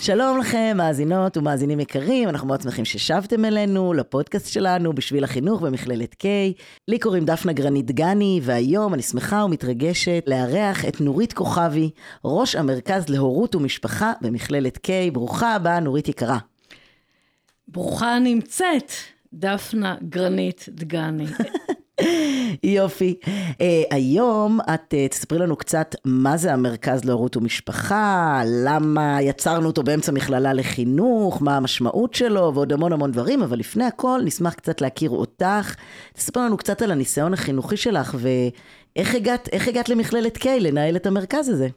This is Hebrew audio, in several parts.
שלום לכם, מאזינות ומאזינים יקרים, אנחנו מאוד שמחים ששבתם אלינו לפודקאסט שלנו בשביל החינוך במכללת K. לי קוראים דפנה גרנית גני, והיום אני שמחה ומתרגשת לארח את נורית כוכבי, ראש המרכז להורות ומשפחה במכללת K. ברוכה הבאה, נורית יקרה. ברוכה נמצאת, דפנה גרנית דגני. יופי. Uh, היום את uh, תספרי לנו קצת מה זה המרכז להורות ומשפחה, למה יצרנו אותו באמצע מכללה לחינוך, מה המשמעות שלו ועוד המון המון דברים, אבל לפני הכל נשמח קצת להכיר אותך. תספר לנו קצת על הניסיון החינוכי שלך ואיך הגעת, הגעת למכללת K לנהל את המרכז הזה.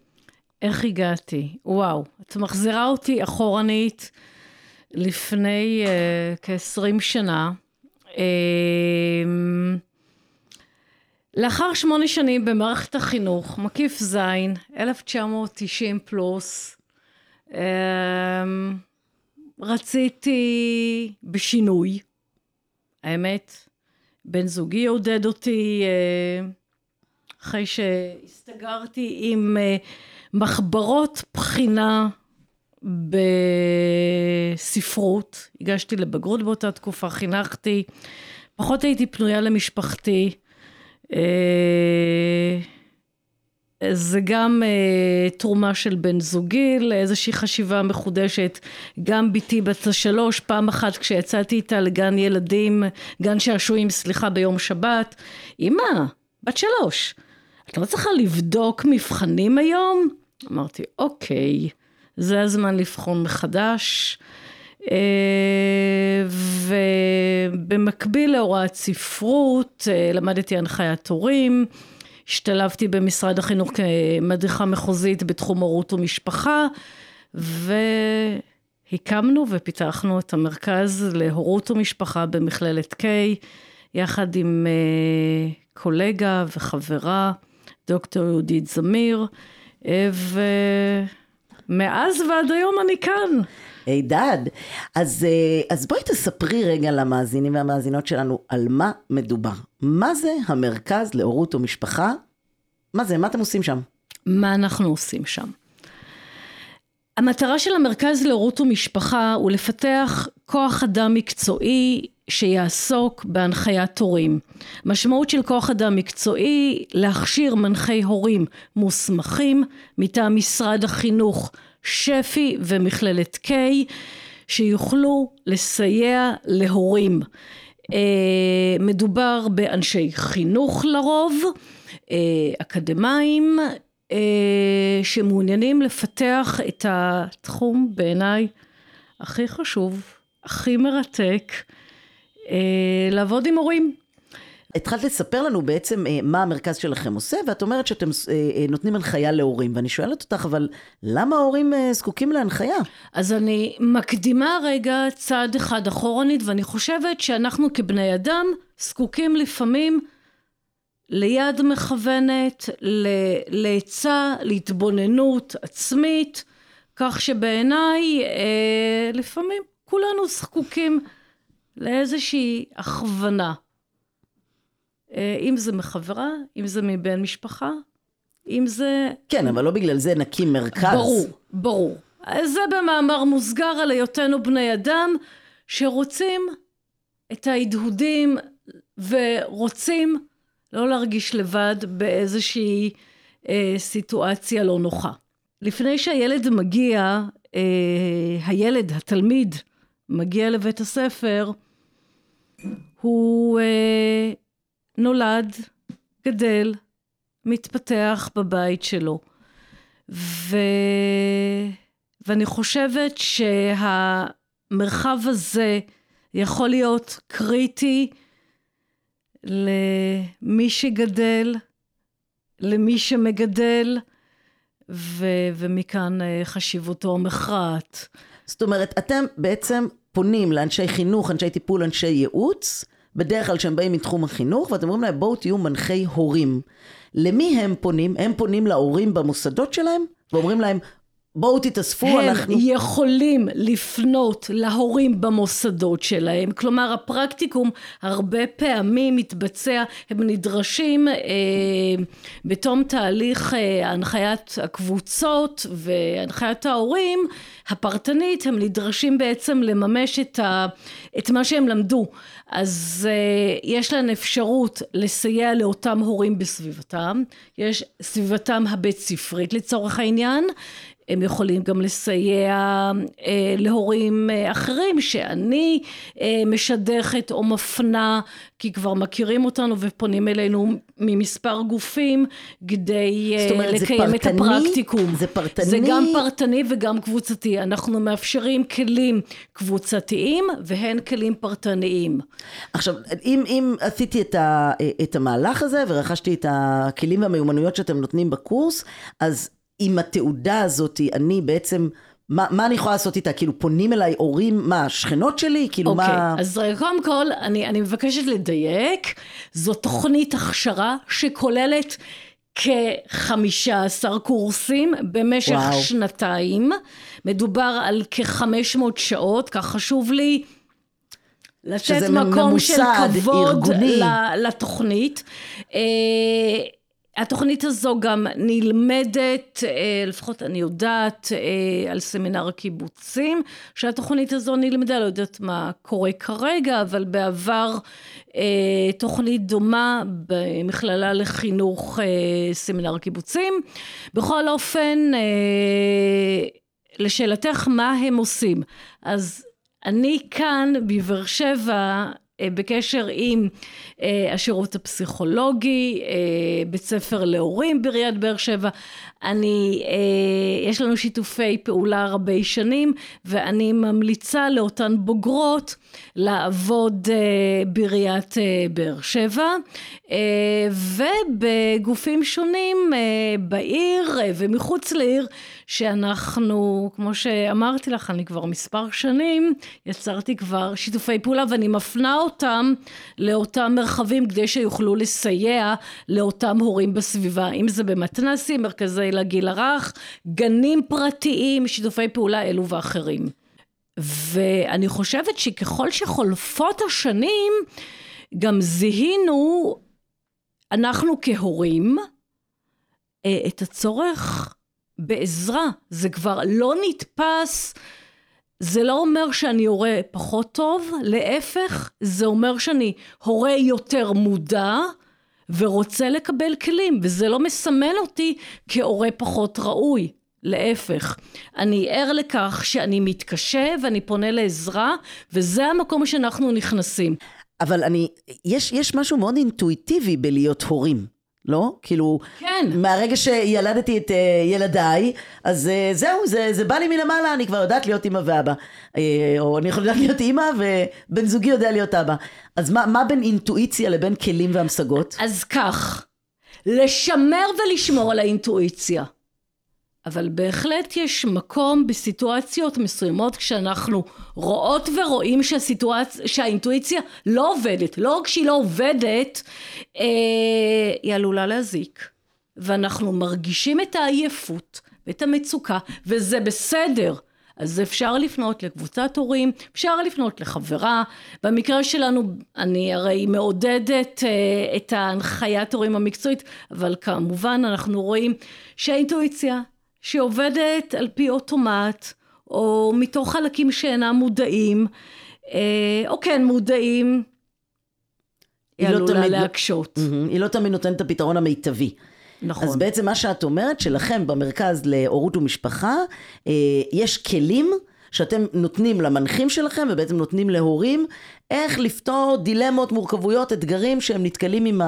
איך הגעתי? וואו, את מחזירה אותי אחורנית לפני uh, כ-20 שנה. Uh, לאחר שמונה שנים במערכת החינוך, מקיף ז', 1990 פלוס, אמ, רציתי בשינוי, האמת. בן זוגי עודד אותי אה, אחרי שהסתגרתי עם אה, מחברות בחינה בספרות. הגשתי לבגרות באותה תקופה, חינכתי. פחות הייתי פנויה למשפחתי. אה, זה גם uh, תרומה של בן זוגי לאיזושהי חשיבה מחודשת. גם בתי בת השלוש, פעם אחת כשיצאתי איתה לגן ילדים, גן שעשועים, סליחה, ביום שבת, אמא, בת שלוש, את לא צריכה לבדוק מבחנים היום? אמרתי, אוקיי, זה הזמן לבחון מחדש. אה, ובמקביל להוראת ספרות, אה, למדתי הנחיית הורים, השתלבתי במשרד החינוך כמדריכה מחוזית בתחום הורות ומשפחה, והקמנו ופיתחנו את המרכז להורות ומשפחה במכללת K, יחד עם אה, קולגה וחברה, דוקטור יהודית זמיר, ומאז ועד היום אני כאן. הידד. אז, אה, אז בואי תספרי רגע למאזינים והמאזינות שלנו על מה מדובר. מה זה המרכז להורות ומשפחה? מה זה? מה אתם עושים שם? מה אנחנו עושים שם? המטרה של המרכז להורות ומשפחה הוא לפתח כוח אדם מקצועי שיעסוק בהנחיית הורים. משמעות של כוח אדם מקצועי להכשיר מנחי הורים מוסמכים מטעם משרד החינוך שפ"י ומכללת K, שיוכלו לסייע להורים. אה, מדובר באנשי חינוך לרוב, אה, אקדמאים, אה, שמעוניינים לפתח את התחום בעיניי הכי חשוב, הכי מרתק, לעבוד עם הורים. התחלת לספר לנו בעצם אה, מה המרכז שלכם עושה, ואת אומרת שאתם אה, אה, נותנים הנחיה להורים, ואני שואלת אותך, אבל למה ההורים זקוקים להנחיה? אז אני מקדימה רגע צעד אחד אחורנית, ואני חושבת שאנחנו כבני אדם זקוקים לפעמים ליד מכוונת, לעצה, להתבוננות עצמית, כך שבעיניי לפעמים כולנו זקוקים לאיזושהי הכוונה. אה, אם זה מחברה, אם זה מבן משפחה, אם זה... כן, אבל לא בגלל זה נקים מרכז. ברור, ברור. זה במאמר מוסגר על היותנו בני אדם שרוצים את ההדהודים ורוצים לא להרגיש לבד באיזושהי אה, סיטואציה לא נוחה. לפני שהילד מגיע, אה, הילד, התלמיד, מגיע לבית הספר, הוא אה, נולד, גדל, מתפתח בבית שלו. ו... ואני חושבת שהמרחב הזה יכול להיות קריטי למי שגדל, למי שמגדל, ו... ומכאן אה, חשיבותו המכרעת. זאת אומרת, אתם בעצם פונים לאנשי חינוך, אנשי טיפול, אנשי ייעוץ, בדרך כלל שהם באים מתחום החינוך, ואתם אומרים להם, בואו תהיו מנחי הורים. למי הם פונים? הם פונים להורים במוסדות שלהם, ואומרים להם, בואו תתאספו, הם אנחנו... הם יכולים לפנות להורים במוסדות שלהם, כלומר הפרקטיקום הרבה פעמים מתבצע, הם נדרשים אה, בתום תהליך אה, הנחיית הקבוצות והנחיית ההורים הפרטנית, הם נדרשים בעצם לממש את, ה, את מה שהם למדו. אז אה, יש להם אפשרות לסייע לאותם הורים בסביבתם, יש סביבתם הבית ספרית לצורך העניין, הם יכולים גם לסייע אה, להורים אה, אחרים שאני אה, משדכת או מפנה כי כבר מכירים אותנו ופונים אלינו ממספר גופים כדי אה, אומרת, לקיים את הפרקטיקום. זה פרטני? זה גם פרטני וגם קבוצתי. אנחנו מאפשרים כלים קבוצתיים והן כלים פרטניים. עכשיו, אם, אם עשיתי את, ה, את המהלך הזה ורכשתי את הכלים והמיומנויות שאתם נותנים בקורס, אז עם התעודה הזאת, אני בעצם, מה, מה אני יכולה לעשות איתה? כאילו פונים אליי הורים, מה, שכנות שלי? כאילו אוקיי, מה... אז קודם כל, אני, אני מבקשת לדייק, זו תוכנית הכשרה שכוללת כ-15 קורסים במשך וואו. שנתיים. מדובר על כ-500 שעות, כך חשוב לי לתת מקום של כבוד ארגוני. לתוכנית. התוכנית הזו גם נלמדת, אה, לפחות אני יודעת, אה, על סמינר הקיבוצים, שהתוכנית הזו נלמדה, לא יודעת מה קורה כרגע, אבל בעבר אה, תוכנית דומה במכללה לחינוך סמינר הקיבוצים. בכל אופן, לשאלתך מה הם עושים, אז אני כאן בבאר שבע בקשר עם אה, השירות הפסיכולוגי, אה, בית ספר להורים בעיריית באר שבע. אני, אה, יש לנו שיתופי פעולה רבי שנים ואני ממליצה לאותן בוגרות לעבוד בעיריית באר שבע ובגופים שונים בעיר ומחוץ לעיר שאנחנו, כמו שאמרתי לך, אני כבר מספר שנים יצרתי כבר שיתופי פעולה ואני מפנה אותם לאותם מרחבים כדי שיוכלו לסייע לאותם הורים בסביבה, אם זה במתנסים, מרכזי לגיל הרך, גנים פרטיים, שיתופי פעולה אלו ואחרים. ואני חושבת שככל שחולפות השנים, גם זיהינו, אנחנו כהורים, אה, את הצורך בעזרה. זה כבר לא נתפס זה לא אומר שאני הורה פחות טוב, להפך, זה אומר שאני הורה יותר מודע ורוצה לקבל כלים, וזה לא מסמן אותי כהורה פחות ראוי. להפך, אני ער לכך שאני מתקשה ואני פונה לעזרה, וזה המקום שאנחנו נכנסים. אבל אני, יש, יש משהו מאוד אינטואיטיבי בלהיות הורים. לא? כאילו, כן. מהרגע שילדתי את uh, ילדיי, אז uh, זהו, זה, זה בא לי מלמעלה, אני כבר יודעת להיות אימא ואבא. Uh, או אני יכולה להיות אימא ובן זוגי יודע להיות אבא. אז מה, מה בין אינטואיציה לבין כלים והמשגות? אז כך, לשמר ולשמור על האינטואיציה. אבל בהחלט יש מקום בסיטואציות מסוימות כשאנחנו רואות ורואים שהסיטואצ... שהאינטואיציה לא עובדת, לא רק שהיא לא עובדת, אה, היא עלולה להזיק. ואנחנו מרגישים את העייפות ואת המצוקה, וזה בסדר. אז אפשר לפנות לקבוצת הורים, אפשר לפנות לחברה. במקרה שלנו, אני הרי מעודדת אה, את ההנחיית הורים המקצועית, אבל כמובן אנחנו רואים שהאינטואיציה שעובדת על פי אוטומט, או מתוך חלקים שאינם מודעים, אה, או כן מודעים, היא, היא לא עלולה תמיד, להקשות. Mm-hmm, היא לא תמיד נותנת את הפתרון המיטבי. נכון. אז בעצם מה שאת אומרת, שלכם במרכז להורות ומשפחה, אה, יש כלים שאתם נותנים למנחים שלכם ובעצם נותנים להורים איך לפתור דילמות, מורכבויות, אתגרים שהם נתקלים עם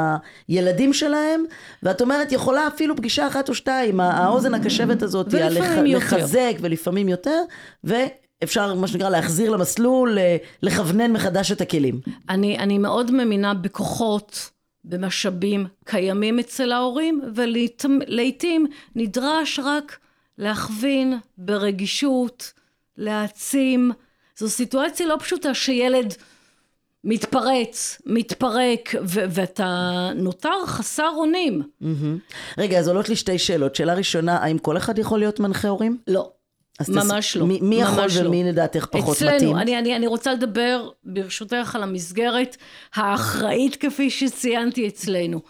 הילדים שלהם, ואת אומרת, יכולה אפילו פגישה אחת או שתיים, האוזן הקשבת הזאת, ולפעמים יותר. לחזק ולפעמים יותר, ואפשר, מה שנקרא, להחזיר למסלול, אה, לכוונן מחדש את הכלים. אני, אני מאוד מאמינה בכוחות, במשאבים קיימים אצל ההורים, ולעיתים נדרש רק להכווין ברגישות, להעצים. זו סיטואציה לא פשוטה שילד מתפרץ, מתפרק, ו- ואתה נותר חסר אונים. Mm-hmm. רגע, אז עולות לי שתי שאלות. שאלה ראשונה, האם כל אחד יכול להיות מנחה הורים? לא. ממש תס... לא. מי, מי יכול ממש ומי לא. לדעתך פחות אצלנו, מתאים? אני, אני, אני רוצה לדבר ברשותך על המסגרת האחראית כפי שציינתי אצלנו.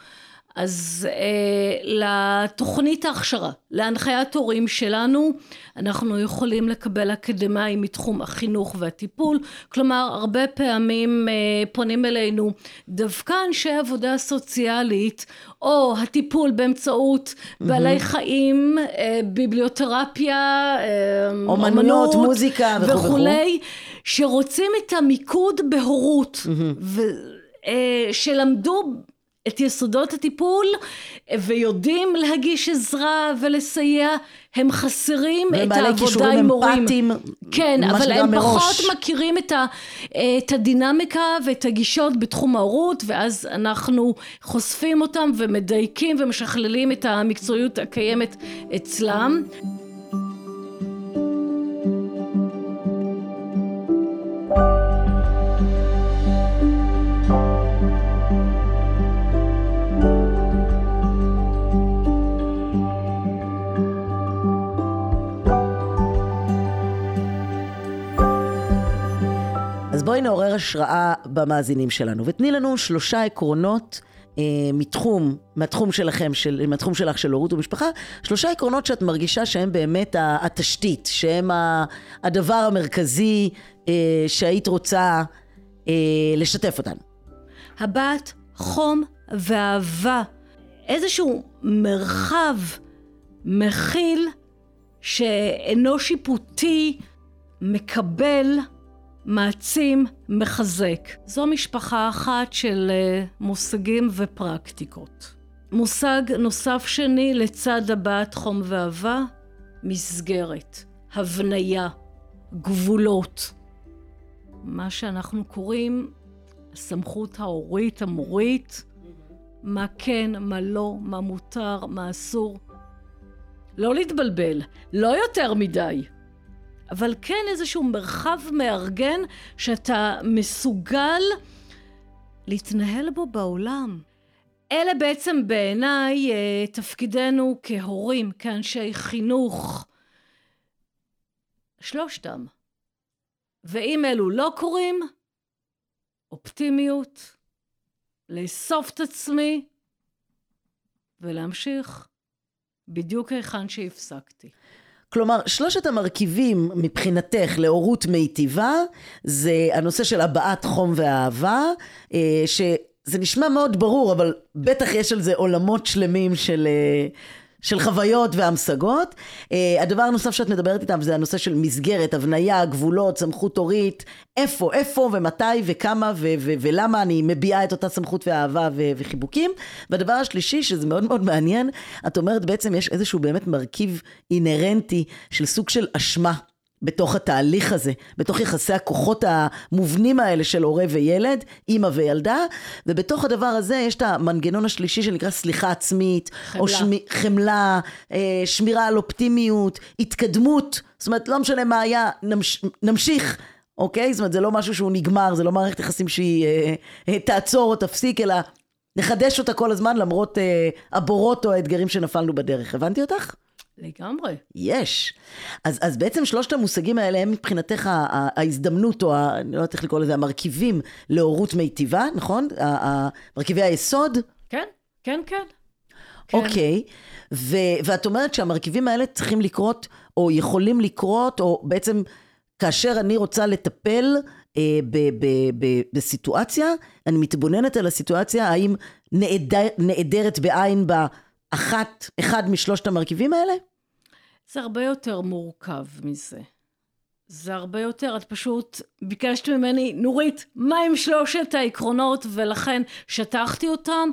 אז אה, לתוכנית ההכשרה, להנחיית הורים שלנו, אנחנו יכולים לקבל אקדמאים מתחום החינוך והטיפול, כלומר הרבה פעמים אה, פונים אלינו דווקא אנשי עבודה סוציאלית, או הטיפול באמצעות בעלי חיים, אה, ביבליותרפיה, אה, אומנות, מוזיקה וכו' וכו'. וכולי, שרוצים את המיקוד בהורות, ו, אה, שלמדו את יסודות הטיפול ויודעים להגיש עזרה ולסייע, הם חסרים את העבודה עם הורים. אמפתיים, כן, אבל הם מראש. פחות מכירים את, ה, את הדינמיקה ואת הגישות בתחום ההורות, ואז אנחנו חושפים אותם ומדייקים ומשכללים את המקצועיות הקיימת אצלם. השראה במאזינים שלנו, ותני לנו שלושה עקרונות אה, מתחום, מהתחום שלכם, של, מהתחום שלך של הורות ומשפחה, שלושה עקרונות שאת מרגישה שהם באמת התשתית, שהם הדבר המרכזי אה, שהיית רוצה אה, לשתף אותנו. הבת, חום ואהבה. איזשהו מרחב מכיל שאינו שיפוטי, מקבל, מעצים, מחזק. זו משפחה אחת של אה, מושגים ופרקטיקות. מושג נוסף שני לצד הבת חום ואהבה, מסגרת, הבניה, גבולות. מה שאנחנו קוראים הסמכות ההורית, המורית, מה כן, מה לא, מה מותר, מה אסור. לא להתבלבל, לא יותר מדי, אבל כן איזשהו מרחב מארגן שאתה מסוגל להתנהל בו בעולם. אלה בעצם בעיניי אה, תפקידנו כהורים, כאנשי חינוך. שלושתם. ואם אלו לא קורים, אופטימיות, לאסוף את עצמי ולהמשיך בדיוק היכן שהפסקתי. כלומר, שלושת המרכיבים מבחינתך להורות מיטיבה, זה הנושא של הבעת חום ואהבה, אה, שזה נשמע מאוד ברור, אבל בטח יש על זה עולמות שלמים של... של חוויות והמשגות. אה, הדבר הנוסף שאת מדברת איתם זה הנושא של מסגרת, הבניה, גבולות, סמכות הורית, איפה, איפה ומתי וכמה ו- ו- ולמה אני מביעה את אותה סמכות ואהבה ו- וחיבוקים. והדבר השלישי, שזה מאוד מאוד מעניין, את אומרת בעצם יש איזשהו באמת מרכיב אינהרנטי של סוג של אשמה. בתוך התהליך הזה, בתוך יחסי הכוחות המובנים האלה של הורה וילד, אימא וילדה, ובתוך הדבר הזה יש את המנגנון השלישי שנקרא סליחה עצמית, חמלה. או שמי, חמלה, אה, שמירה על אופטימיות, התקדמות, זאת אומרת לא משנה מה היה, נמש, נמשיך. אוקיי? זאת אומרת, זה לא משהו שהוא נגמר, זה לא מערכת יחסים שהיא אה, אה, תעצור או תפסיק, אלא נחדש אותה כל הזמן למרות אה, הבורות או האתגרים שנפלנו בדרך. הבנתי אותך? לגמרי. יש. אז, אז בעצם שלושת המושגים האלה הם מבחינתך ההזדמנות, או ה, אני לא יודעת איך לקרוא לזה, המרכיבים להורות מיטיבה, נכון? מרכיבי היסוד? כן, כן, כן. כן. אוקיי. ו, ואת אומרת שהמרכיבים האלה צריכים לקרות, או יכולים לקרות, או בעצם כאשר אני רוצה לטפל אה, ב, ב, ב, בסיטואציה, אני מתבוננת על הסיטואציה, האם נעדר, נעדרת בעין בה אחת, אחד משלושת המרכיבים האלה? זה הרבה יותר מורכב מזה. זה הרבה יותר, את פשוט ביקשת ממני, נורית, מה עם שלושת העקרונות, ולכן שטחתי אותם,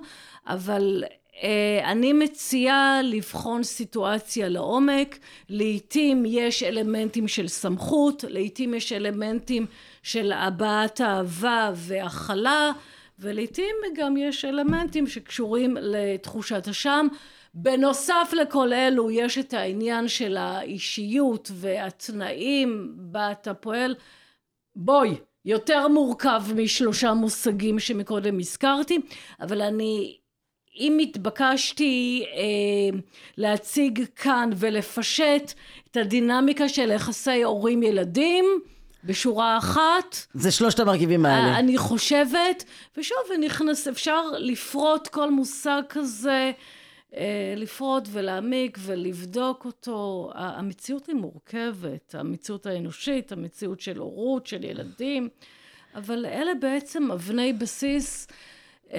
אבל אה, אני מציעה לבחון סיטואציה לעומק, לעתים יש אלמנטים של סמכות, לעתים יש אלמנטים של הבעת אהבה והכלה, ולעתים גם יש אלמנטים שקשורים לתחושת אשם. בנוסף לכל אלו יש את העניין של האישיות והתנאים בה אתה פועל. בואי, יותר מורכב משלושה מושגים שמקודם הזכרתי, אבל אני, אם התבקשתי אה, להציג כאן ולפשט את הדינמיקה של יחסי הורים ילדים, בשורה אחת. זה שלושת המרכיבים האלה. אני חושבת, ושוב, נכנס, אפשר לפרוט כל מושג כזה, אה, לפרוט ולהעמיק ולבדוק אותו. המציאות היא מורכבת, המציאות האנושית, המציאות של הורות, של ילדים, אבל אלה בעצם אבני בסיס. אה,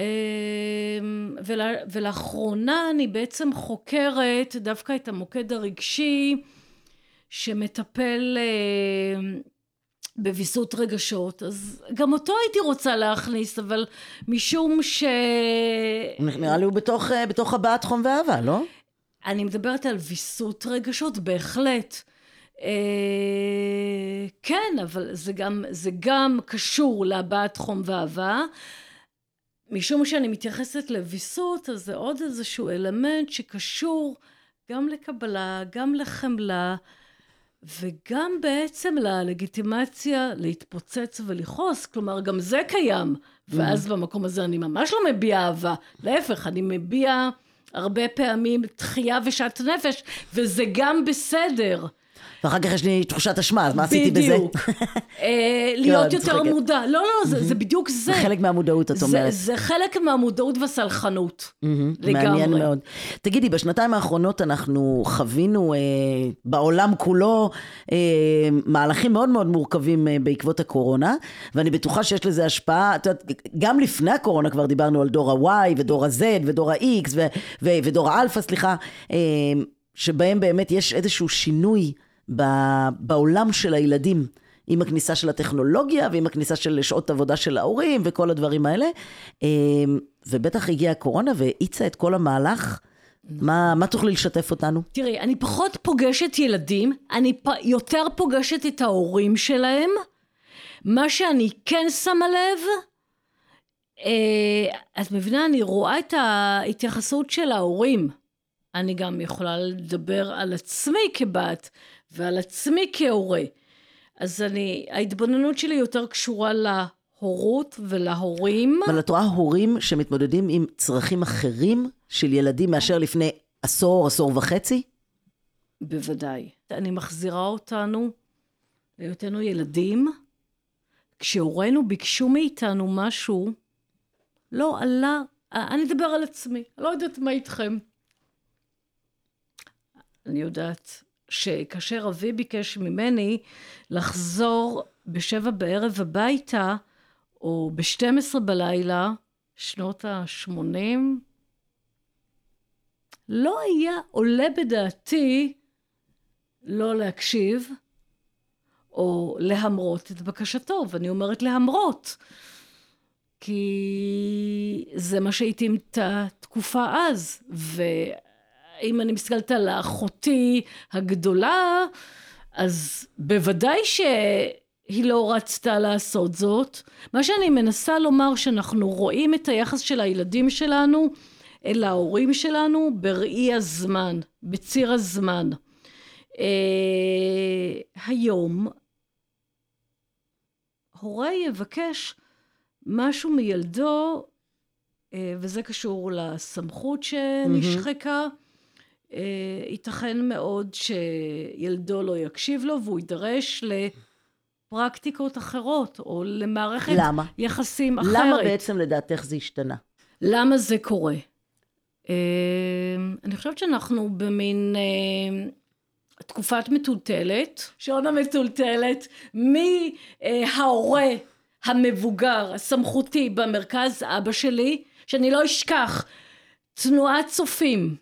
ולאחרונה אני בעצם חוקרת דווקא את המוקד הרגשי שמטפל אה, בוויסות רגשות, אז גם אותו הייתי רוצה להכניס, אבל משום ש... נראה לי הוא בתוך, אה, בתוך הבעת חום ואהבה, לא? אני מדברת על ויסות רגשות, בהחלט. אה, כן, אבל זה גם, זה גם קשור להבעת חום ואהבה. משום שאני מתייחסת לוויסות, אז זה עוד איזשהו אלמנט שקשור גם לקבלה, גם לחמלה. וגם בעצם ללגיטימציה להתפוצץ ולכעוס, כלומר גם זה קיים, ואז mm. במקום הזה אני ממש לא מביע אהבה, להפך, אני מביע הרבה פעמים דחייה ושאט נפש, וזה גם בסדר. ואחר כך יש לי תחושת אשמה, אז מה עשיתי בזה? בדיוק. אה, להיות יותר מודע. לא, לא, זה בדיוק זה. זה חלק מהמודעות, את אומרת. זה חלק מהמודעות והסלחנות. לגמרי. מעניין מאוד. תגידי, בשנתיים האחרונות אנחנו חווינו אה, בעולם כולו אה, מהלכים מאוד מאוד מורכבים בעקבות הקורונה, ואני בטוחה שיש לזה השפעה, את יודעת, גם לפני הקורונה כבר דיברנו על דור ה-Y ודור ה-Z ודור ה-X ודור האלפא, סליחה, שבהם באמת יש איזשהו שינוי. בעולם של הילדים, עם הכניסה של הטכנולוגיה ועם הכניסה של שעות עבודה של ההורים וכל הדברים האלה. אמ, ובטח הגיעה הקורונה והאיצה את כל המהלך. מה, מה תוכלי לשתף אותנו? תראי, אני פחות פוגשת ילדים, אני פ... יותר פוגשת את ההורים שלהם. מה שאני כן שמה לב, אה, את מבינה, אני רואה את ההתייחסות של ההורים. אני גם יכולה לדבר על עצמי כבת, ועל עצמי כהורה. אז אני, ההתבוננות שלי יותר קשורה להורות ולהורים. אבל את רואה הורים שמתמודדים עם צרכים אחרים של ילדים מאשר לפני עשור, עשור וחצי? בוודאי. אני מחזירה אותנו להיותנו ילדים. כשהורינו ביקשו מאיתנו משהו, לא עלה, אני אדבר על עצמי, לא יודעת מה איתכם. אני יודעת שכאשר אבי ביקש ממני לחזור בשבע בערב הביתה, או ב-12 בלילה, שנות ה-80, לא היה עולה בדעתי לא להקשיב, או להמרות את בקשתו, ואני אומרת להמרות, כי זה מה שהתאים את התקופה אז, ו... אם אני מסתכלת על אחותי הגדולה, אז בוודאי שהיא לא רצתה לעשות זאת. מה שאני מנסה לומר, שאנחנו רואים את היחס של הילדים שלנו אל ההורים שלנו בראי הזמן, בציר הזמן. אה, היום, הורה יבקש משהו מילדו, אה, וזה קשור לסמכות שנשחקה. Mm-hmm. אה, ייתכן מאוד שילדו לא יקשיב לו והוא יידרש לפרקטיקות אחרות, או למערכת למה? יחסים אחרת. למה בעצם לדעתך זה השתנה? למה זה קורה? אה, אני חושבת שאנחנו במין אה, תקופת מטולטלת, שעון המטולטלת, מההורה המבוגר, הסמכותי במרכז, אבא שלי, שאני לא אשכח, תנועת צופים.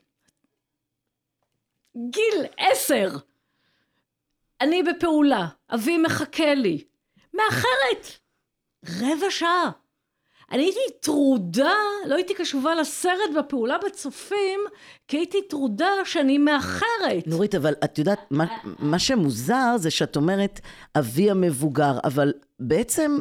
גיל עשר. אני בפעולה, אבי מחכה לי. מאחרת. רבע שעה. אני הייתי טרודה, לא הייתי קשובה לסרט בפעולה בצופים, כי הייתי טרודה שאני מאחרת. נורית, אבל את יודעת, מה, מה שמוזר זה שאת אומרת אבי המבוגר, אבל בעצם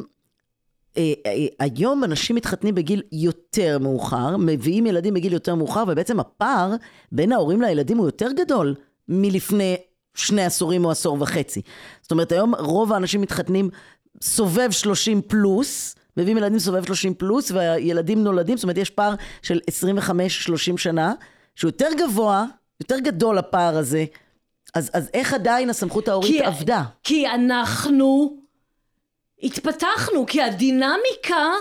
היום אנשים מתחתנים בגיל יותר מאוחר, מביאים ילדים בגיל יותר מאוחר, ובעצם הפער בין ההורים לילדים הוא יותר גדול מלפני שני עשורים או עשור וחצי. זאת אומרת, היום רוב האנשים מתחתנים סובב 30 פלוס, מביאים ילדים סובב 30 פלוס, והילדים נולדים, זאת אומרת, יש פער של 25-30 שנה, שהוא יותר גבוה, יותר גדול הפער הזה. אז, אז איך עדיין הסמכות ההורית כי- עבדה? כי אנחנו התפתחנו, כי הדינמיקה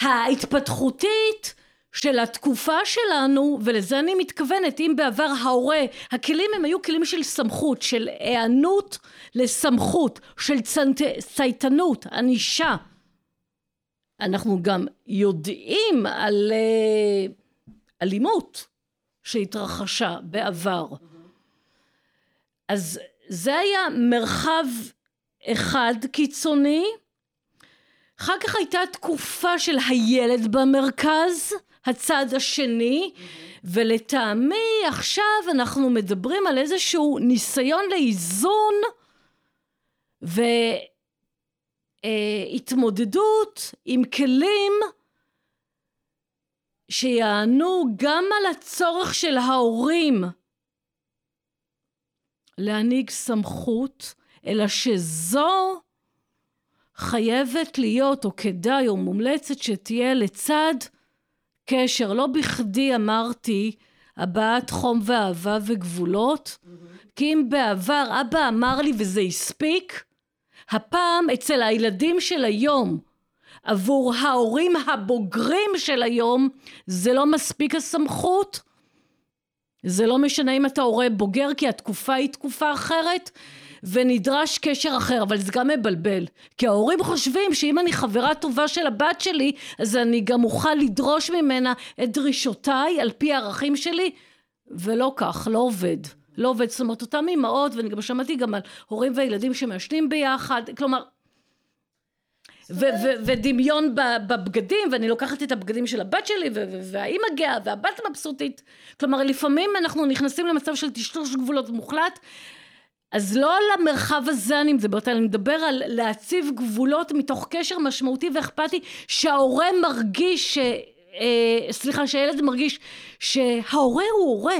ההתפתחותית של התקופה שלנו, ולזה אני מתכוונת, אם בעבר ההורה, הכלים הם היו כלים של סמכות, של היענות לסמכות, של צנט... צייתנות, ענישה. אנחנו גם יודעים על אה, אלימות שהתרחשה בעבר. אז זה היה מרחב אחד קיצוני. אחר כך הייתה תקופה של הילד במרכז, הצד השני, ולטעמי עכשיו אנחנו מדברים על איזשהו ניסיון לאיזון והתמודדות עם כלים שיענו גם על הצורך של ההורים להנהיג סמכות, אלא שזו חייבת להיות, או כדאי, או מומלצת שתהיה לצד קשר. לא בכדי אמרתי הבעת חום ואהבה וגבולות, כי אם בעבר אבא אמר לי וזה הספיק, הפעם אצל הילדים של היום, עבור ההורים הבוגרים של היום, זה לא מספיק הסמכות. זה לא משנה אם אתה הורה בוגר, כי התקופה היא תקופה אחרת, ונדרש קשר אחר, אבל זה גם מבלבל. כי ההורים חושבים שאם אני חברה טובה של הבת שלי, אז אני גם אוכל לדרוש ממנה את דרישותיי על פי הערכים שלי, ולא כך, לא עובד. לא עובד. זאת אומרת, אותם אימהות, ואני גם שמעתי גם על הורים וילדים שמעשנים ביחד, כלומר, ודמיון בבגדים, ואני לוקחת את הבגדים של הבת שלי, והאימא גאה, והבת מבסוטית. כלומר, לפעמים אנחנו נכנסים למצב של טשטוש גבולות מוחלט, אז לא על המרחב הזה אני מדברת, אני מדבר על להציב גבולות מתוך קשר משמעותי ואכפתי, שההורה מרגיש, ש... אה, סליחה, שהילד מרגיש שההורה הוא הורה.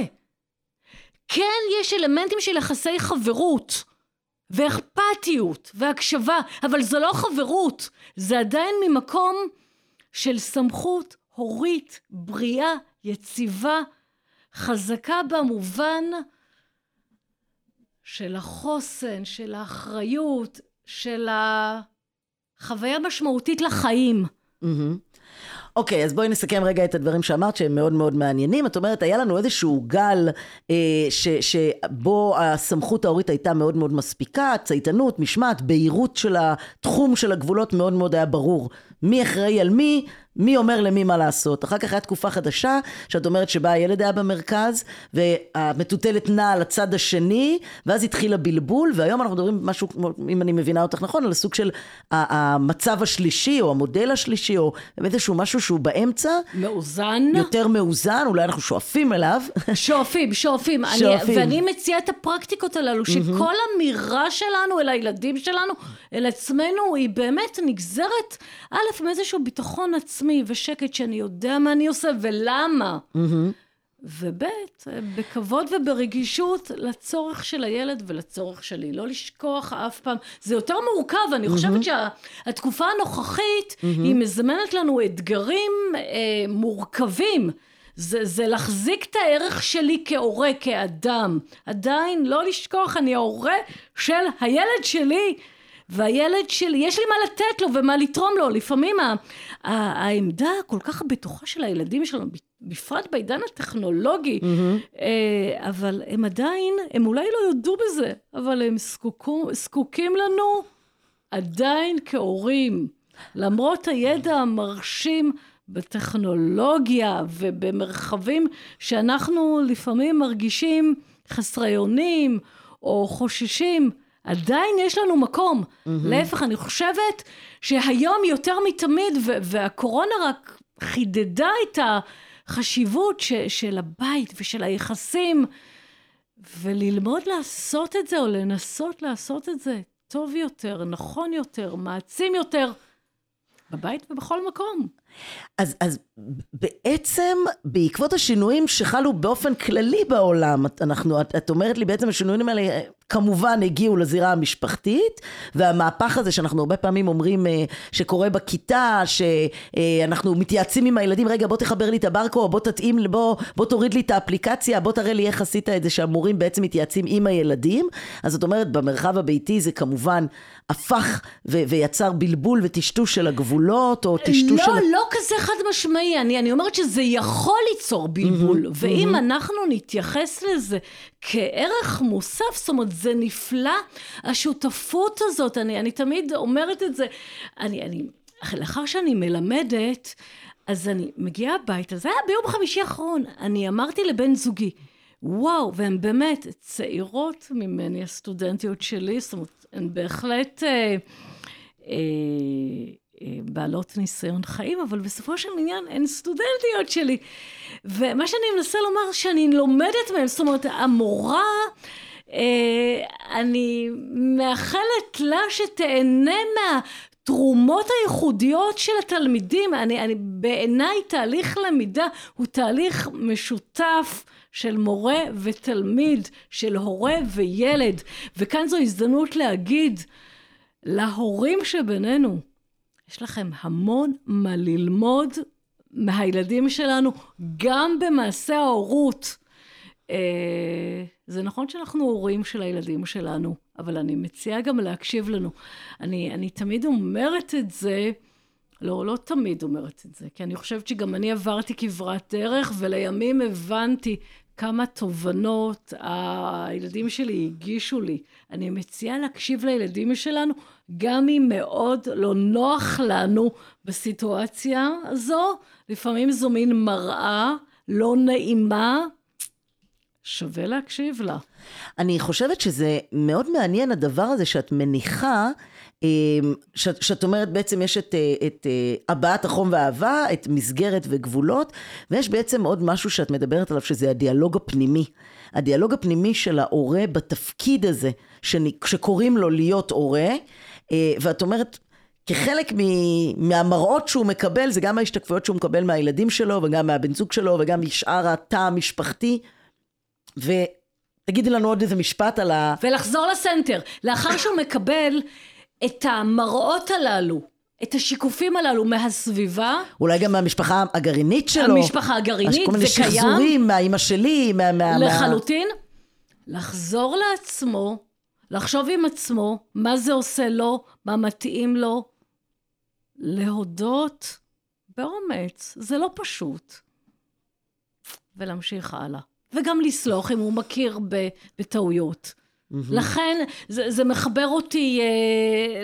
כן, יש אלמנטים של יחסי חברות. ואכפתיות והקשבה, אבל זו לא חברות, זה עדיין ממקום של סמכות הורית, בריאה, יציבה, חזקה במובן של החוסן, של האחריות, של החוויה משמעותית לחיים. אוקיי, אז בואי נסכם רגע את הדברים שאמרת שהם מאוד מאוד מעניינים. את אומרת, היה לנו איזשהו גל אה, ש, שבו הסמכות ההורית הייתה מאוד מאוד מספיקה, צייתנות, משמעת, בהירות של התחום של הגבולות מאוד מאוד היה ברור. מי אחראי על מי, מי אומר למי מה לעשות. אחר כך הייתה תקופה חדשה, שאת אומרת שבה הילד היה במרכז, והמטוטלת נעה על הצד השני, ואז התחיל הבלבול, והיום אנחנו מדברים משהו, אם אני מבינה אותך נכון, על הסוג של המצב השלישי, או המודל השלישי, או באמת איזשהו משהו שהוא באמצע, מאוזן. יותר מאוזן, אולי אנחנו שואפים אליו. שואפים, שואפים. אני, שואפים. ואני מציעה את הפרקטיקות הללו, שכל אמירה שלנו אל הילדים שלנו, אל עצמנו, היא באמת נגזרת, א', מאיזשהו ביטחון עצמי ושקט שאני יודע מה אני עושה ולמה. וב', בכבוד וברגישות לצורך של הילד ולצורך שלי. לא לשכוח אף פעם. זה יותר מורכב, אני חושבת שהתקופה הנוכחית, היא מזמנת לנו אתגרים אה, מורכבים. זה, זה להחזיק את הערך שלי כהורה, כאדם. עדיין לא לשכוח, אני ההורה של הילד שלי. והילד שלי, יש לי מה לתת לו ומה לתרום לו. לפעמים ה, ה, העמדה הכל כך הבטוחה של הילדים שלנו, בפרט בעידן הטכנולוגי, mm-hmm. אה, אבל הם עדיין, הם אולי לא יודו בזה, אבל הם זקוקו, זקוקים לנו עדיין כהורים. למרות הידע המרשים בטכנולוגיה ובמרחבים שאנחנו לפעמים מרגישים חסרי אונים או חוששים, עדיין יש לנו מקום. Mm-hmm. להפך, אני חושבת שהיום יותר מתמיד, ו- והקורונה רק חידדה את החשיבות ש- של הבית ושל היחסים, וללמוד לעשות את זה, או לנסות לעשות את זה טוב יותר, נכון יותר, מעצים יותר, בבית ובכל מקום. אז, אז בעצם בעקבות השינויים שחלו באופן כללי בעולם, אנחנו, את, את אומרת לי בעצם השינויים האלה כמובן הגיעו לזירה המשפחתית, והמהפך הזה שאנחנו הרבה פעמים אומרים אה, שקורה בכיתה, שאנחנו מתייעצים עם הילדים, רגע בוא תחבר לי את הברקו, בוא תתאים, בוא, בוא תוריד לי את האפליקציה, בוא תראה לי איך עשית את זה שהמורים בעצם מתייעצים עם הילדים, אז זאת אומרת במרחב הביתי זה כמובן הפך ו- ויצר בלבול וטשטוש של הגבולות, או טשטוש לא, של... לא, לא כזה חד משמעי, אני, אני אומרת שזה יכול ליצור בלבול, mm-hmm, ואם mm-hmm. אנחנו נתייחס לזה כערך מוסף, זאת אומרת, זה נפלא, השותפות הזאת, אני, אני תמיד אומרת את זה, אני, אני, לאחר שאני מלמדת, אז אני מגיעה הביתה, זה היה ביום חמישי האחרון, אני אמרתי לבן זוגי, וואו, והן באמת צעירות ממני, הסטודנטיות שלי, זאת אומרת, הן בהחלט... אה, אה, אה, בעלות ניסיון חיים, אבל בסופו של עניין הן סטודנטיות שלי. ומה שאני מנסה לומר, שאני לומדת מהן, זאת אומרת, המורה, אני מאחלת לה שתהנה מה... תרומות הייחודיות של התלמידים, אני, אני, בעיניי תהליך למידה הוא תהליך משותף של מורה ותלמיד, של הורה וילד, וכאן זו הזדמנות להגיד להורים שבינינו, יש לכם המון מה ללמוד מהילדים שלנו, גם במעשה ההורות. אה, זה נכון שאנחנו הורים של הילדים שלנו, אבל אני מציעה גם להקשיב לנו. אני, אני תמיד אומרת את זה, לא, לא תמיד אומרת את זה, כי אני חושבת שגם אני עברתי כברת דרך, ולימים הבנתי כמה תובנות הילדים שלי הגישו לי. אני מציעה להקשיב לילדים שלנו, גם אם מאוד לא נוח לנו בסיטואציה הזו. לפעמים זו מין מראה לא נעימה, שווה להקשיב לה. אני חושבת שזה מאוד מעניין הדבר הזה שאת מניחה אמ, שאת, שאת אומרת בעצם יש את, אה, את אה, הבעת החום והאהבה, את מסגרת וגבולות, ויש בעצם עוד משהו שאת מדברת עליו שזה הדיאלוג הפנימי. הדיאלוג הפנימי של ההורה בתפקיד הזה, שקוראים לו להיות הורה, אה, ואת אומרת, כחלק מהמראות שהוא מקבל, זה גם ההשתקפויות שהוא מקבל מהילדים שלו, וגם מהבן זוג שלו, וגם משאר התא המשפחתי. ותגידי לנו עוד איזה משפט על ה... ולחזור לסנטר. לאחר שהוא מקבל את המראות הללו, את השיקופים הללו מהסביבה. אולי גם מהמשפחה הגרעינית שלו. המשפחה הגרעינית, זה קיים. כל מיני שחזורים מהאימא שלי, מה... מה לחלוטין. מה... לחזור לעצמו, לחשוב עם עצמו, מה זה עושה לו, מה מתאים לו. להודות באומץ, זה לא פשוט. ולהמשיך הלאה. וגם לסלוח אם הוא מכיר בטעויות. Mm-hmm. לכן זה, זה מחבר אותי אה,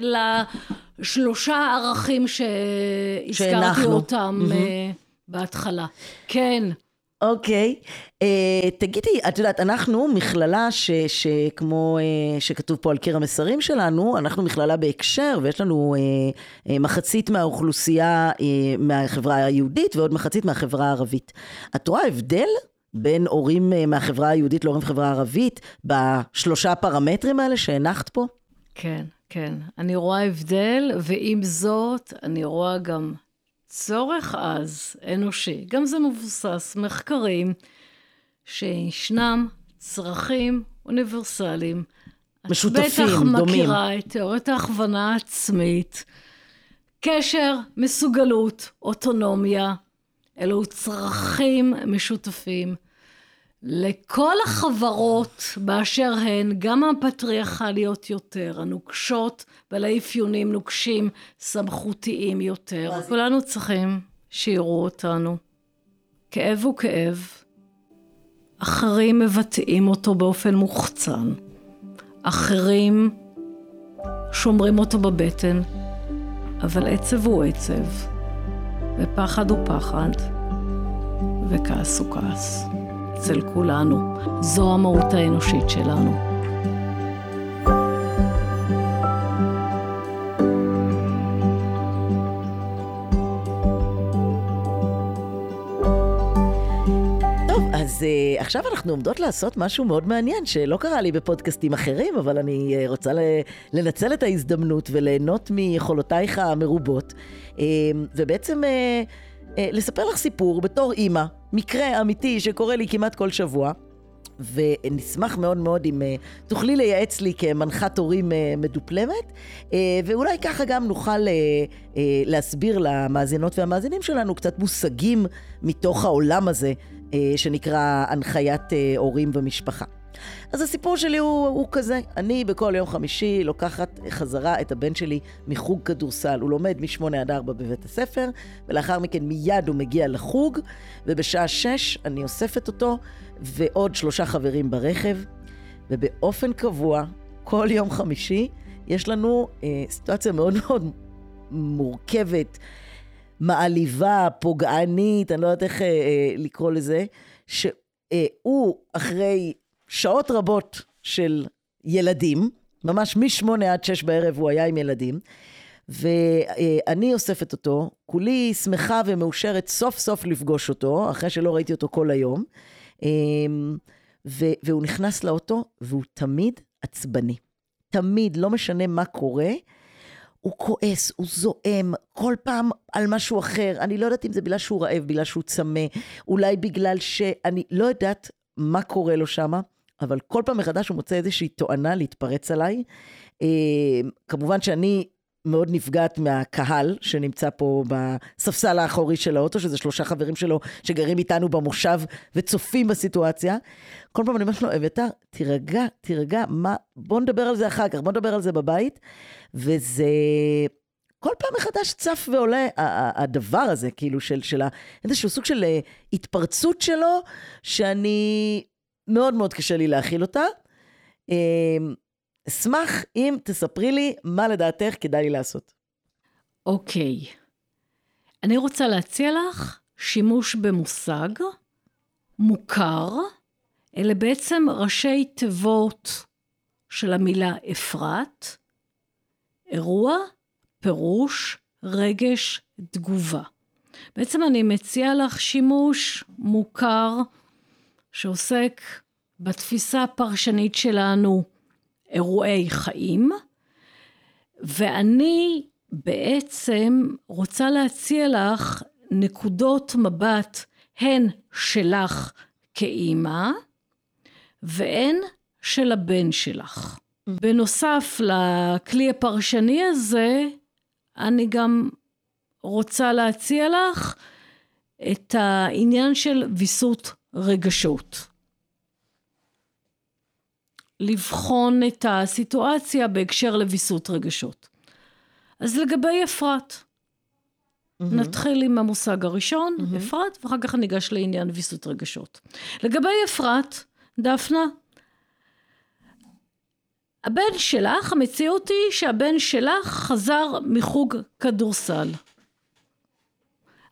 לשלושה ערכים שהזכרתי שאנחנו. אותם mm-hmm. אה, בהתחלה. כן. אוקיי. Okay. אה, תגידי, את יודעת, אנחנו מכללה ש, שכמו uh, שכתוב פה על קיר המסרים שלנו, אנחנו מכללה בהקשר, ויש לנו uh, uh, מחצית מהאוכלוסייה uh, מהחברה היהודית ועוד מחצית מהחברה הערבית. את רואה הבדל בין הורים אה, מהחברה היהודית להורים בחברה הערבית, בשלושה פרמטרים האלה שהנחת פה? כן, כן. אני רואה הבדל, ועם זאת, אני רואה גם צורך עז, אנושי, גם זה מבוסס, מחקרים, שישנם צרכים אוניברסליים. משותפים, דומים. את בטח מכירה את תיאוריית ההכוונה העצמית. קשר, מסוגלות, אוטונומיה, אלו צרכים משותפים. לכל החברות באשר הן, גם הפטריארכליות יותר, הנוקשות, בעלי אפיונים נוקשים, סמכותיים יותר. כולנו צריכים שיראו אותנו. כאב הוא כאב, אחרים מבטאים אותו באופן מוחצן, אחרים שומרים אותו בבטן, אבל עצב הוא עצב, ופחד הוא פחד, וכעס הוא כעס. אצל כולנו. זו המהות האנושית שלנו. ועכשיו אנחנו עומדות לעשות משהו מאוד מעניין, שלא קרה לי בפודקאסטים אחרים, אבל אני אה, רוצה לנצל את ההזדמנות וליהנות מיכולותייך המרובות, אה, ובעצם אה, לספר לך סיפור בתור אימא, מקרה אמיתי שקורה לי כמעט כל שבוע. ונשמח מאוד מאוד אם תוכלי לייעץ לי כמנחת הורים מדופלמת, ואולי ככה גם נוכל להסביר למאזינות והמאזינים שלנו קצת מושגים מתוך העולם הזה שנקרא הנחיית uh, הורים ומשפחה. אז הסיפור שלי הוא, הוא כזה, אני בכל יום חמישי לוקחת חזרה את הבן שלי מחוג כדורסל. הוא לומד מ-8 עד 4 בבית הספר, ולאחר מכן מיד הוא מגיע לחוג, ובשעה 6 אני אוספת אותו, ועוד שלושה חברים ברכב, ובאופן קבוע, כל יום חמישי, יש לנו אה, סיטואציה מאוד מאוד מורכבת, מעליבה, פוגענית, אני לא יודעת איך אה, אה, לקרוא לזה, שהוא אחרי שעות רבות של ילדים, ממש משמונה עד שש בערב הוא היה עם ילדים, ואני אוספת אותו, כולי שמחה ומאושרת סוף סוף לפגוש אותו, אחרי שלא ראיתי אותו כל היום, והוא נכנס לאוטו והוא תמיד עצבני. תמיד, לא משנה מה קורה, הוא כועס, הוא זועם, כל פעם על משהו אחר. אני לא יודעת אם זה בגלל שהוא רעב, בגלל שהוא צמא, אולי בגלל שאני לא יודעת מה קורה לו שמה. אבל כל פעם מחדש הוא מוצא איזושהי תואנה להתפרץ עליי. אה, כמובן שאני מאוד נפגעת מהקהל שנמצא פה בספסל האחורי של האוטו, שזה שלושה חברים שלו שגרים איתנו במושב וצופים בסיטואציה. כל פעם אני אומרת לו, אביתר, תירגע, תירגע, מה, בוא נדבר על זה אחר כך, בוא נדבר על זה בבית. וזה... כל פעם מחדש צף ועולה הדבר הזה, כאילו, של, של איזשהו סוג של אה, התפרצות שלו, שאני מאוד מאוד קשה לי להכיל אותה. אשמח אם תספרי לי מה לדעתך כדאי לי לעשות. אוקיי. אני רוצה להציע לך שימוש במושג מוכר, אלה בעצם ראשי תיבות של המילה אפרת, אירוע, פירוש, רגש, תגובה. בעצם אני מציעה לך שימוש מוכר שעוסק בתפיסה הפרשנית שלנו אירועי חיים, ואני בעצם רוצה להציע לך נקודות מבט הן שלך כאימא והן של הבן שלך. בנוסף לכלי הפרשני הזה, אני גם רוצה להציע לך את העניין של ויסות רגשות. לבחון את הסיטואציה בהקשר לוויסות רגשות. אז לגבי אפרת, mm-hmm. נתחיל עם המושג הראשון, mm-hmm. אפרת, ואחר כך ניגש לעניין ויסות רגשות. לגבי אפרת, דפנה, הבן שלך, המציאות היא שהבן שלך חזר מחוג כדורסל.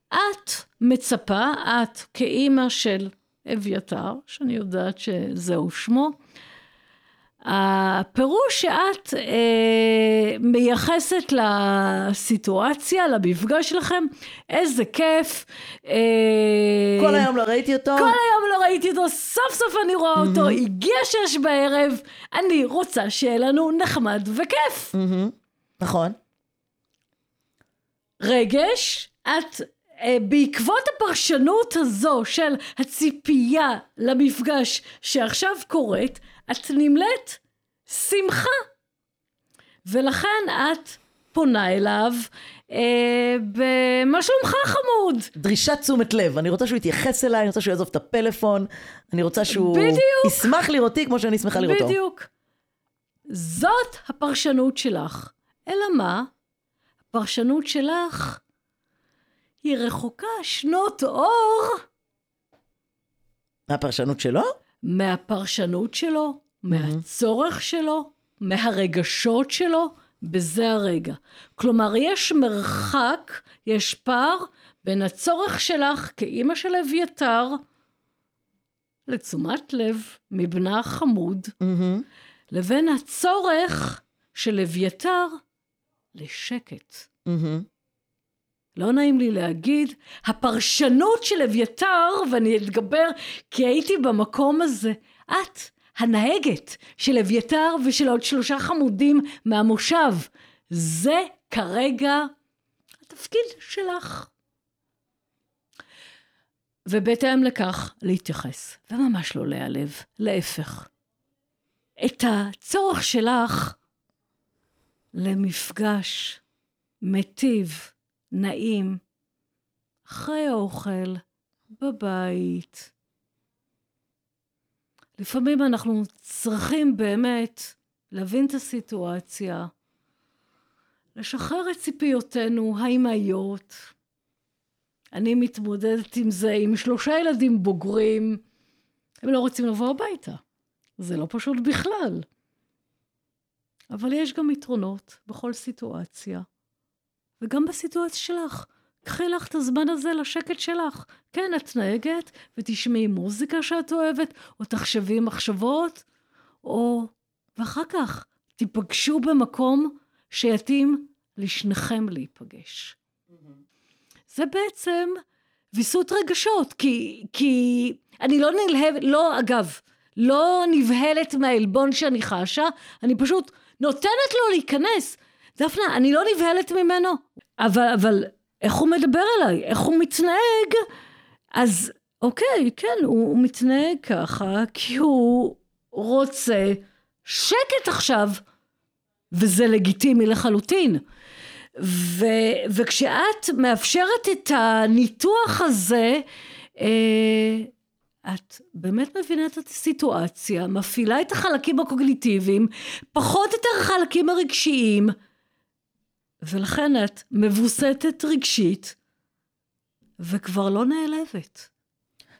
את מצפה, את כאימא של אביתר, שאני יודעת שזהו שמו. הפירוש שאת אה, מייחסת לסיטואציה, למפגש שלכם, איזה כיף. אה, כל היום לא ראיתי אותו. כל היום לא ראיתי אותו, סוף סוף אני רואה אותו, mm-hmm. הגיע שש בערב, אני רוצה שיהיה לנו נחמד וכיף. Mm-hmm. נכון. רגש, את אה, בעקבות הפרשנות הזו של הציפייה למפגש שעכשיו קורית, את נמלאת שמחה. ולכן את פונה אליו אה, במה שלומך חמוד. דרישת תשומת לב, אני רוצה שהוא יתייחס אליי, אני רוצה שהוא יעזוב את הפלאפון, אני רוצה שהוא בדיוק. ישמח לראותי כמו שאני שמחה לראותו. בדיוק. זאת הפרשנות שלך. אלא מה? הפרשנות שלך היא רחוקה שנות אור. מהפרשנות שלו? מהפרשנות שלו, מהצורך שלו, מהרגשות שלו, בזה הרגע. כלומר, יש מרחק, יש פער בין הצורך שלך כאימא של אביתר לתשומת לב מבנה החמוד, Mm-hmm. לבין הצורך של אביתר לשקט. Mm-hmm. לא נעים לי להגיד, הפרשנות של אביתר, ואני אתגבר, כי הייתי במקום הזה. את, הנהגת של אביתר ושל עוד שלושה חמודים מהמושב. זה כרגע התפקיד שלך. ובהתאם לכך, להתייחס, וממש לא להיעלב, להפך. את הצורך שלך למפגש מיטיב, נעים, אחרי האוכל, בבית. לפעמים אנחנו צריכים באמת להבין את הסיטואציה, לשחרר את ציפיותינו האימהיות. אני מתמודדת עם זה עם שלושה ילדים בוגרים, הם לא רוצים לבוא הביתה. זה לא פשוט בכלל. אבל יש גם יתרונות בכל סיטואציה. וגם בסיטואציה שלך. קחי לך את הזמן הזה לשקט שלך. כן, את נהגת, ותשמעי מוזיקה שאת אוהבת, או תחשבי מחשבות, או... ואחר כך תיפגשו במקום שיתאים לשניכם להיפגש. זה בעצם ויסות רגשות, כי, כי אני לא נלהבת, לא, אגב, לא נבהלת מהעלבון שאני חשה, אני פשוט נותנת לו להיכנס. דפנה, אני לא נבהלת ממנו, אבל, אבל איך הוא מדבר אליי, איך הוא מתנהג, אז אוקיי, כן, הוא, הוא מתנהג ככה, כי הוא רוצה שקט עכשיו, וזה לגיטימי לחלוטין. ו, וכשאת מאפשרת את הניתוח הזה, אה, את באמת מבינה את הסיטואציה, מפעילה את החלקים הקוגניטיביים, פחות את החלקים הרגשיים, ולכן את מבוסתת רגשית, וכבר לא נעלבת.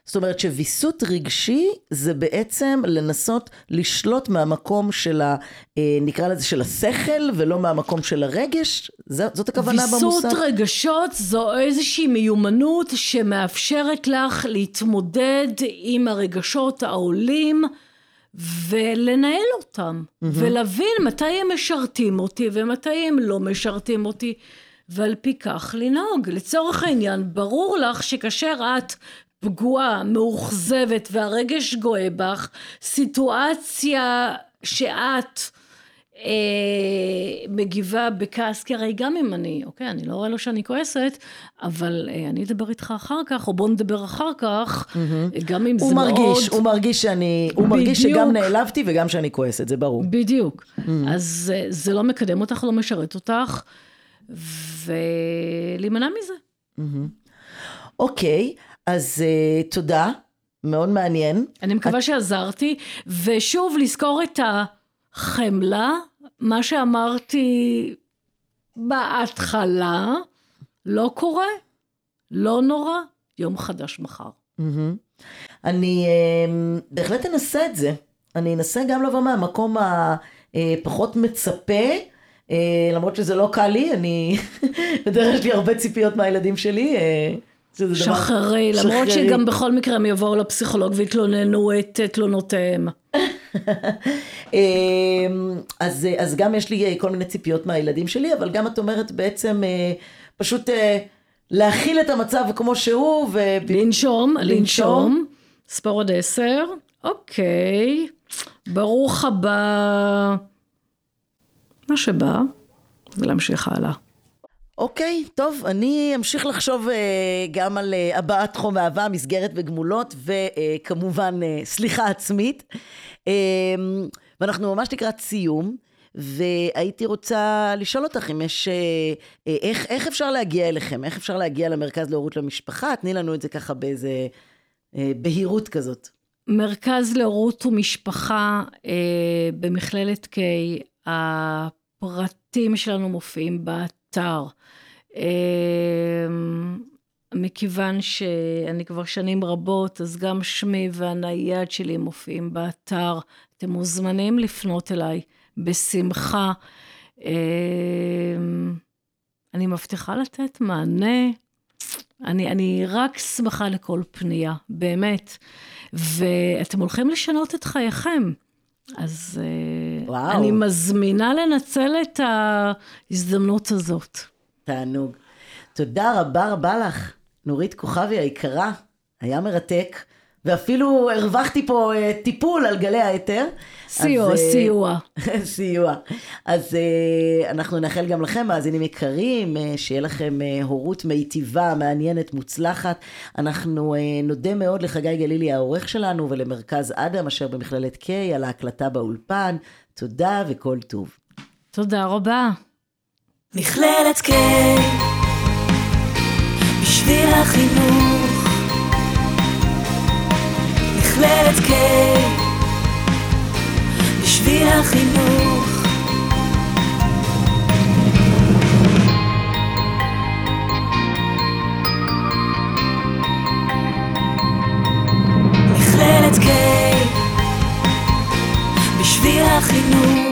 זאת אומרת שוויסות רגשי זה בעצם לנסות לשלוט מהמקום של ה... אה, נקרא לזה של השכל ולא מהמקום של הרגש? זאת הכוונה ויסות במושג? ויסות רגשות זו איזושהי מיומנות שמאפשרת לך להתמודד עם הרגשות העולים ולנהל אותם mm-hmm. ולהבין מתי הם משרתים אותי ומתי הם לא משרתים אותי. ועל פי כך לנהוג. לצורך העניין, ברור לך שכאשר את פגועה, מאוכזבת והרגש גואה בך, סיטואציה שאת מגיבה בכעס, כי הרי גם אם אני, אוקיי, אני לא רואה לו שאני כועסת, אבל אה, אני אדבר איתך אחר כך, או בוא נדבר אחר כך, mm-hmm. גם אם זה מרגיש, מאוד... הוא מרגיש שאני, הוא מרגיש שגם נעלבתי וגם שאני כועסת, זה ברור. בדיוק. Mm-hmm. אז אה, זה לא מקדם אותך, לא משרת אותך, ולהימנע מזה. Mm-hmm. אוקיי. אז uh, תודה, מאוד מעניין. אני מקווה את... שעזרתי, ושוב לזכור את החמלה, מה שאמרתי בהתחלה, לא קורה, לא נורא, יום חדש מחר. Mm-hmm. אני uh, בהחלט אנסה את זה. אני אנסה גם לבוא מהמקום הפחות מצפה. Uh, למרות שזה לא קל לי, אני, בדרך כלל יש לי הרבה ציפיות מהילדים שלי. Uh, שחררי, למרות שגם בכל מקרה הם יבואו לפסיכולוג ויתלוננו את תלונותיהם. אמ, אז, אז גם יש לי כל מיני ציפיות מהילדים שלי, אבל גם את אומרת בעצם אה, פשוט אה, להכיל את המצב כמו שהוא. ו... לנשום, לנשום, ספור עוד עשר, אוקיי, ברוך הבא, מה שבא, ולהמשיך הלאה. אוקיי, טוב, אני אמשיך לחשוב uh, גם על uh, הבעת חום אהבה, מסגרת וגמולות, וכמובן uh, סליחה עצמית. Uh, ואנחנו ממש לקראת סיום, והייתי רוצה לשאול אותך אם יש, uh, uh, איך, איך אפשר להגיע אליכם? איך אפשר להגיע למרכז להורות למשפחה? תני לנו את זה ככה באיזה uh, בהירות כזאת. מרכז להורות ומשפחה uh, במכללת K, הפרטים שלנו מופיעים באתר. אמ, מכיוון שאני כבר שנים רבות, אז גם שמי והנייד שלי מופיעים באתר. אתם מוזמנים לפנות אליי בשמחה. אמ, אני מבטיחה לתת מענה. אני, אני רק שמחה לכל פנייה, באמת. ואתם הולכים לשנות את חייכם. אז אה, וואו. אני מזמינה לנצל את ההזדמנות הזאת. תענוג. תודה רבה רבה לך, נורית כוכבי היקרה, היה מרתק, ואפילו הרווחתי פה אה, טיפול על גלי האתר. סיוע, אז, אה, סיוע. סיוע. אז אה, אנחנו נאחל גם לכם, מאזינים יקרים, אה, שיהיה לכם אה, הורות מיטיבה, מעניינת, מוצלחת. אנחנו אה, נודה מאוד לחגי גלילי העורך שלנו ולמרכז אדם, אשר במכללת K, על ההקלטה באולפן. תודה וכל טוב. תודה רבה. מכללת K, בשביל החינוך. מכללת K, בשביל החינוך. מכללת K, בשביל החינוך.